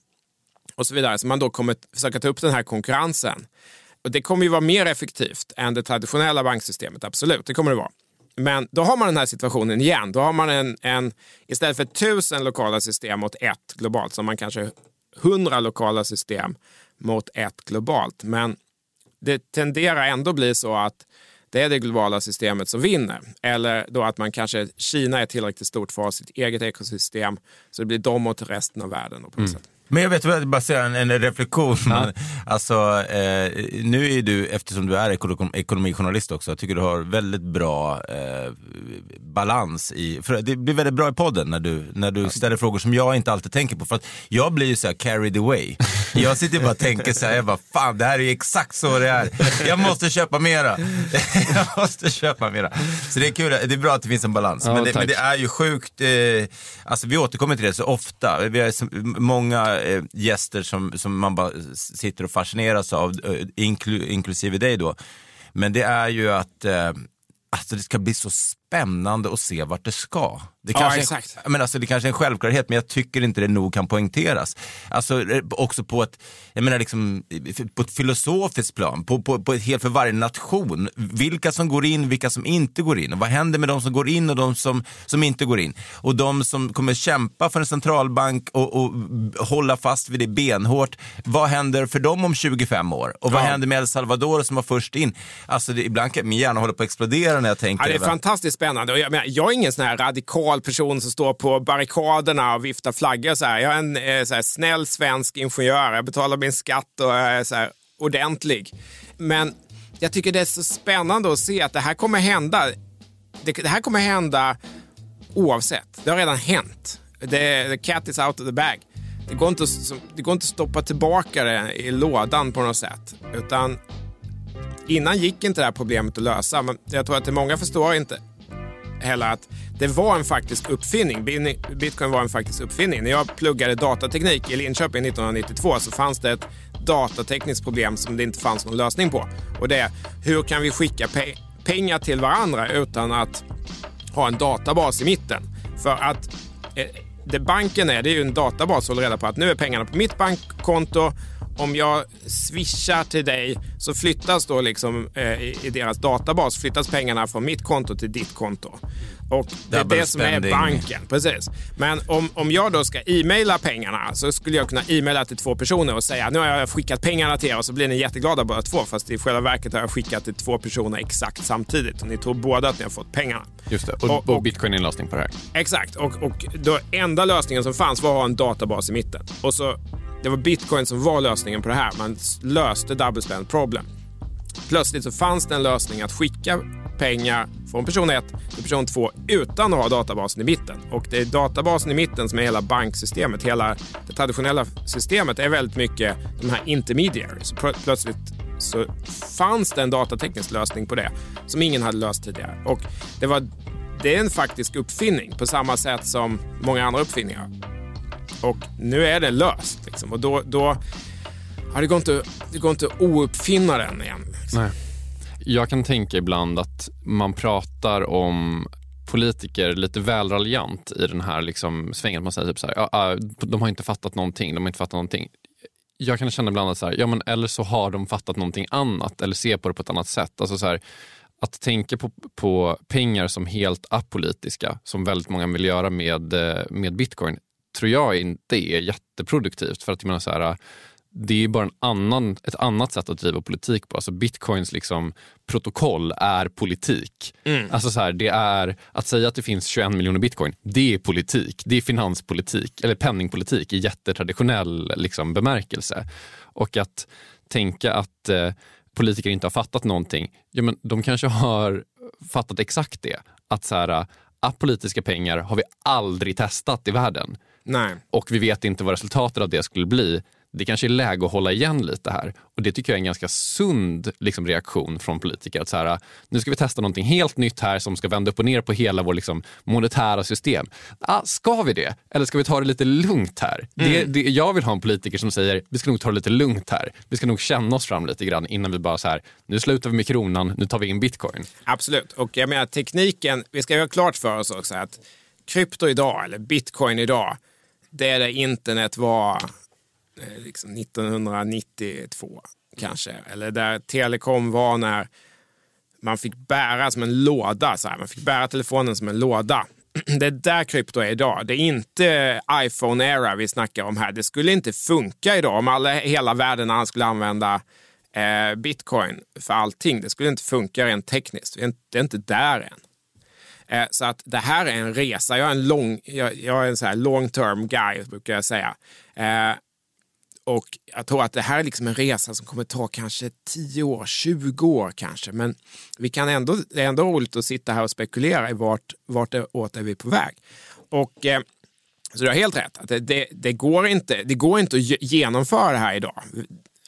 och så vidare. Så man då kommer försöka ta upp den här konkurrensen. Och det kommer ju vara mer effektivt än det traditionella banksystemet, absolut. Det kommer det vara. Men då har man den här situationen igen. Då har man en, en istället för tusen lokala system mot ett globalt, så har man kanske hundra lokala system mot ett globalt. Men det tenderar ändå bli så att det är det globala systemet som vinner. Eller då att man kanske, Kina är tillräckligt stort för att ha sitt eget ekosystem, så det blir de mot resten av världen. På mm. sätt. Men jag vet, jag bara säga en, en reflektion. Ja. Alltså, eh, nu är du, eftersom du är ekonom, ekonomijournalist också, jag tycker du har väldigt bra eh, balans i, det blir väldigt bra i podden när du, när du ställer frågor som jag inte alltid tänker på. För att jag blir ju så här carried away. Jag sitter bara och tänker så här, jag bara, fan det här är exakt så det är. Jag måste köpa mera. jag måste köpa mera. Så det är kul, det är bra att det finns en balans. Ja, men, det, men, det, är ju sjukt, eh, alltså vi återkommer till det så ofta. Vi har många eh, gäster som, som man bara sitter och fascineras av, eh, inklu, inklusive dig då. Men det är ju att eh, alltså det ska bli så spännande att se vart det ska. Det kanske, ja, exakt. men alltså, det kanske är en självklarhet, men jag tycker inte det nog kan poängteras. Alltså, eh, också på ett, jag menar liksom, på ett filosofiskt plan, på, på, på ett helt för varje nation. Vilka som går in, vilka som inte går in. Och vad händer med de som går in och de som, som inte går in? Och de som kommer kämpa för en centralbank och, och hålla fast vid det benhårt. Vad händer för dem om 25 år? Och vad ja. händer med El Salvador som var först in? Alltså, det, ibland kan min hjärna hålla på att explodera när jag tänker ja, Det är fantastiskt spännande. Jag, men, jag är ingen sån här radikal person som står på barrikaderna och viftar flaggor. Så här. Jag är en eh, så här, snäll svensk ingenjör. Jag betalar min skatt och är så här, ordentlig. Men jag tycker det är så spännande att se att det här kommer hända. Det, det här kommer hända oavsett. Det har redan hänt. The, the cat is out of the bag. Det går, inte, det går inte att stoppa tillbaka det i lådan på något sätt. Utan innan gick inte det här problemet att lösa. Men jag tror att det många förstår inte heller att det var en faktisk uppfinning. Bitcoin var en faktisk uppfinning. När jag pluggade datateknik i Linköping 1992 så fanns det ett datatekniskt problem som det inte fanns någon lösning på. Och det är hur kan vi skicka pe pengar till varandra utan att ha en databas i mitten? För att eh, det banken är, det är ju en databas som håller reda på att nu är pengarna på mitt bankkonto om jag swishar till dig så flyttas då liksom eh, i, deras databas flyttas pengarna från mitt konto till ditt konto. Och det är Double det som är banken. Precis. Men om, om jag då ska e-maila pengarna så skulle jag kunna e-maila till två personer och säga nu har jag skickat pengarna till er och så blir ni jätteglada båda två. Fast i själva verket har jag skickat till två personer exakt samtidigt och ni tror båda att ni har fått pengarna. Just det. Och, Och- och, och- bitcoin är en lösning på det här. Exakt, och, och då enda lösningen som fanns var att ha en databas i mitten. Och så, det var bitcoin som var lösningen på det här. Man löste double spend problem. Plötsligt så fanns det en lösning att skicka pengar från person 1 till person 2 utan att ha databasen i mitten. Och det är databasen i mitten som är hela banksystemet. Hela det traditionella systemet är väldigt mycket de här intermediaries. Plö- Plötsligt så fanns det en datateknisk lösning på det som ingen hade löst tidigare. Och det, var, det är en faktisk uppfinning på samma sätt som många andra uppfinningar. Och nu är det löst. Liksom. Och då, då ja, det, går inte, det går inte att ouppfinna den igen. Liksom. Nej. Jag kan tänka ibland att man pratar om politiker lite väl raljant i den här liksom svängen. Man säger typ så här, ja, de har inte fattat någonting, de har inte fattat någonting. Jag kan känna ibland att så här, ja, men eller så har de fattat någonting annat eller ser på det på ett annat sätt. Alltså så här, att tänka på, på pengar som helt apolitiska, som väldigt många vill göra med, eh, med bitcoin, tror jag inte är jätteproduktivt. För att jag menar så här, det är bara en annan, ett annat sätt att driva politik på. Alltså bitcoins liksom protokoll är politik. Alltså så här, det är, att säga att det finns 21 miljoner bitcoin, det är politik. Det är finanspolitik, eller penningpolitik i jättetraditionell liksom, bemärkelse. Och att tänka att eh, politiker inte har fattat någonting, ja, men de kanske har fattat exakt det. Att så här, apolitiska pengar har vi aldrig testat i världen Nej. och vi vet inte vad resultatet av det skulle bli. Det kanske är läge att hålla igen lite här. Och Det tycker jag är en ganska sund liksom, reaktion från politiker. Att så här, nu ska vi testa någonting helt nytt här som ska vända upp och ner på hela vår liksom, monetära system. Ah, ska vi det? Eller ska vi ta det lite lugnt här? Det, det, jag vill ha en politiker som säger vi ska nog ta det lite lugnt här. Vi ska nog känna oss fram lite grann innan vi bara så här, nu slutar vi med kronan, nu tar vi in bitcoin. Absolut. Och jag menar tekniken, vi ska göra klart för oss också att krypto idag, eller bitcoin idag, det är där internet var eh, liksom 1992 kanske. Eller där telekom var när man fick bära som en låda. Så här. Man fick bära telefonen som en låda. Det är där krypto är idag. Det är inte iPhone-era vi snackar om här. Det skulle inte funka idag om alla, hela världen alla skulle använda eh, bitcoin för allting. Det skulle inte funka rent tekniskt. Det är inte där än. Eh, Så att det här är en resa. Jag är en, lång, jag, jag är en så här long term guy, brukar jag säga. Eh, och jag tror att det här är liksom en resa som kommer ta kanske 10 år, 20 år kanske. Men vi kan ändå, det är ändå roligt att sitta här och spekulera i vart, vart det åt är vi på väg. Och, eh, så du har helt rätt. Att det, det, det, går inte, det går inte att genomföra det här idag.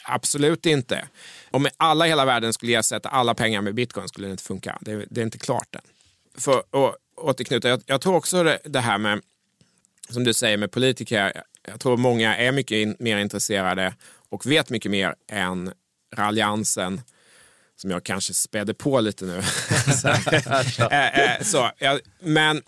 Absolut inte. Om alla i hela världen skulle ersätta alla pengar med bitcoin skulle det inte funka. Det, det är inte klart än. För att återknyta, jag, jag tror också det, det här med, som du säger med politiker, jag tror många är mycket in, mer intresserade och vet mycket mer än raljansen som jag kanske spädde på lite nu. så, eh, eh, så, ja, men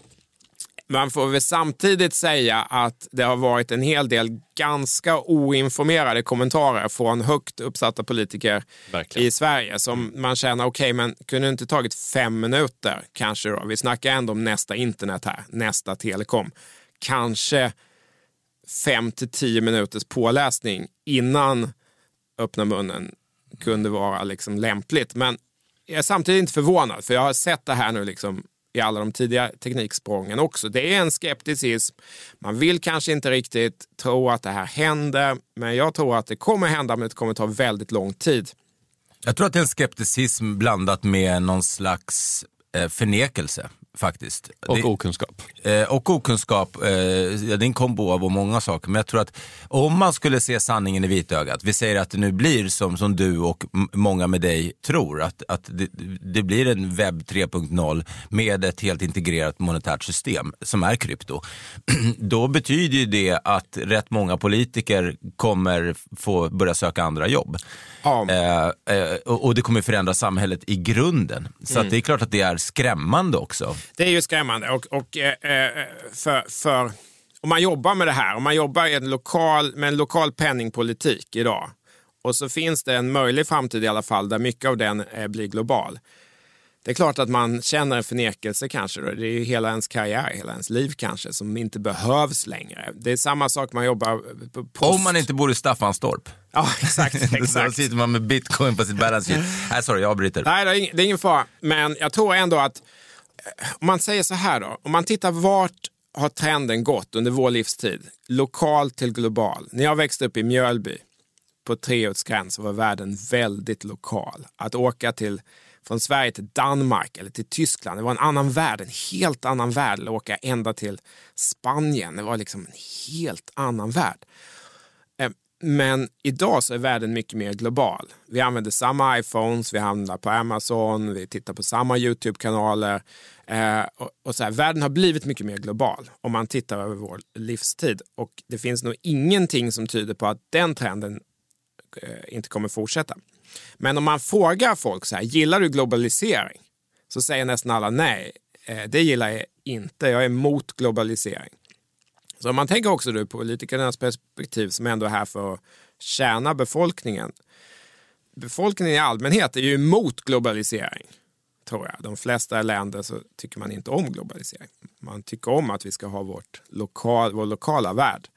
man får väl samtidigt säga att det har varit en hel del ganska oinformerade kommentarer från högt uppsatta politiker Verkligen. i Sverige som man känner, okej, men kunde inte tagit fem minuter kanske då? Vi snackar ändå om nästa internet här, nästa telekom. Kanske fem till tio minuters påläsning innan öppna munnen kunde vara liksom lämpligt. Men jag är samtidigt inte förvånad, för jag har sett det här nu liksom i alla de tidiga tekniksprången också. Det är en skepticism. Man vill kanske inte riktigt tro att det här händer, men jag tror att det kommer hända, men det kommer ta väldigt lång tid. Jag tror att det är en skepticism blandat med någon slags eh, förnekelse faktiskt. Och det, okunskap. eh, och okunskap. Eh, ja, det är en kombo av många saker. Men jag tror att om man skulle se sanningen i vitögat, vi säger att det nu blir som, som du och många med dig tror, att, att det, det blir en webb 3.0 med ett helt integrerat monetärt system som är krypto. Då betyder ju det att rätt många politiker kommer få börja söka andra jobb. Ja. Eh, eh, och, och det kommer förändra samhället i grunden. Så att det är klart att det är skrämmande också. Det är ju skrämmande. Och, och, eh, eh, för, för, om man jobbar med det här, om man jobbar i en lokal, med en lokal penningpolitik idag Och så finns det en möjlig framtid i alla fall där mycket av den eh, blir global. Det är klart att man känner en förnekelse kanske. Då. Det är ju hela ens karriär, hela ens liv kanske, som inte behövs längre. Det är samma sak man jobbar på post. Om man inte bor i Staffanstorp. Ja, exakt. Då exakt. sitter man med bitcoin på sitt balance sheet. Nej, sorry, jag avbryter. Nej, det är, ingen fara. Men jag tror ändå att om man säger så här då. Om man tittar vart har trenden gått under vår livstid? Lokal till global. När jag växte upp i Mjölby på treårsgräns så var världen väldigt lokal. Att åka till från Sverige till Danmark eller till Tyskland. Det var en annan värld, en helt annan värld. Eller åka ända till Spanien. Det var liksom en helt annan värld. Men idag så är världen mycket mer global. Vi använder samma iPhones, vi handlar på Amazon, vi tittar på samma YouTube-kanaler. Eh, och, och så här, världen har blivit mycket mer global om man tittar över vår livstid. Och det finns nog ingenting som tyder på att den trenden eh, inte kommer fortsätta. Men om man frågar folk så här, gillar du globalisering? Så säger nästan alla nej, eh, det gillar jag inte. Jag är emot globalisering. Så om man tänker också ur politikernas perspektiv som ändå är här för att tjäna befolkningen. Befolkningen i allmänhet är ju emot globalisering, tror jag. De flesta länder så tycker man inte om globalisering. Man tycker om att vi ska ha vårt lokal, vår lokala värld.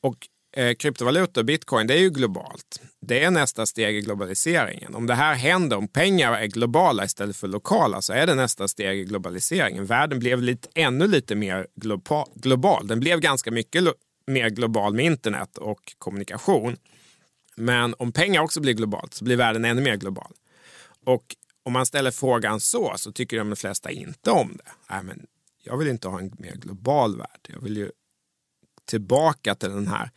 Och eh, kryptovalutor, bitcoin, det är ju globalt. Det är nästa steg i globaliseringen. Om det här händer, om pengar är globala istället för lokala, så är det nästa steg i globaliseringen. Världen blev lite, ännu lite mer globa, global. Den blev ganska mycket lo, mer global med internet och kommunikation. Men om pengar också blir globalt så blir världen ännu mer global. Och om man ställer frågan så, så tycker de flesta inte om det. Nej, men jag vill inte ha en mer global värld. Jag vill ju tillbaka till den här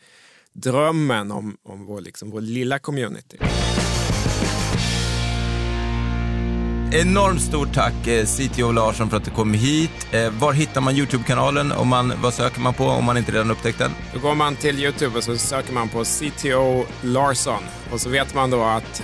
drömmen om, om vår, liksom, vår lilla community. Enormt stort tack eh, CTO Larsson för att du kom hit. Eh, var hittar man YouTube-kanalen? Om man, vad söker man på om man inte redan upptäckt den? Då går man till Youtube och så söker man på CTO Larsson. Och så vet man då att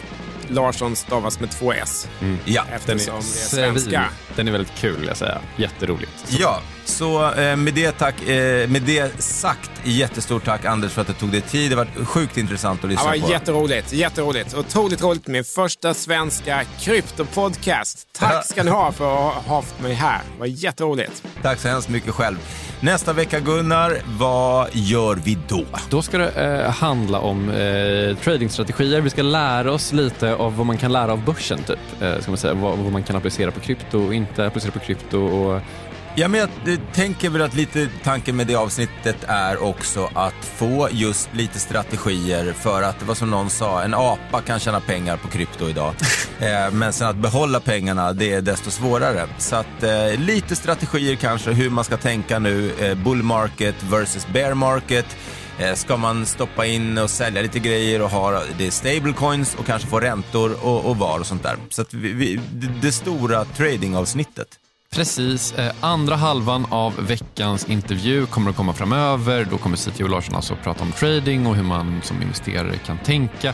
Larsson stavas med två S. Ja, Eftersom det är Svin. svenska. Den är väldigt kul, jag säga. Jätteroligt. Ja, så eh, med, det tack, eh, med det sagt, jättestort tack Anders för att du tog dig tid. Det var sjukt intressant att Det lyssna var på. jätteroligt, jätteroligt. Otroligt roligt med min första svenska kryptopodcast. Tack ska ni ha för att ha haft mig här. Det var jätteroligt. Tack så hemskt mycket själv. Nästa vecka Gunnar, vad gör vi då? Då ska det eh, handla om eh, tradingstrategier. Vi ska lära oss lite av vad man kan lära av börsen. Typ. Eh, ska man säga. Vad, vad man kan applicera på krypto och inte applicera på krypto. Och, Ja, men jag eh, tänker väl att lite tanken med det avsnittet är också att få just lite strategier för att det var som någon sa, en apa kan tjäna pengar på krypto idag. eh, men sen att behålla pengarna, det är desto svårare. Så att eh, lite strategier kanske, hur man ska tänka nu, eh, bull market versus bear market. Eh, Ska man stoppa in och sälja lite grejer och ha det stablecoins och kanske få räntor och, och var och sånt där. Så att vi, vi, det, det stora tradingavsnittet. Precis. Eh, andra halvan av veckans intervju kommer att komma framöver. Då kommer CTO Larsson alltså att prata om trading och hur man som investerare kan tänka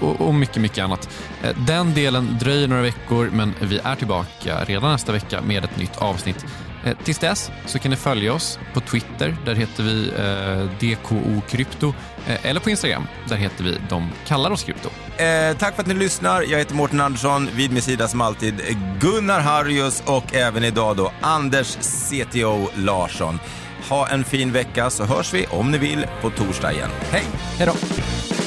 och, mycket, mycket annat. Eh, den delen dröjer några veckor, men vi är tillbaka redan nästa vecka med ett nytt avsnitt. Eh, tills dess så kan ni följa oss på Twitter. Där heter vi eh, DKO Krypto. Eh, eller på Instagram. Där heter vi De kallar oss krypto. Eh, tack för att ni lyssnar. Jag heter Mårten Andersson. Vid min sida som alltid Gunnar Harrius och även idag då Anders CTO Larsson. Ha en fin vecka så hörs vi om ni vill på torsdag igen. Hej! Hej då!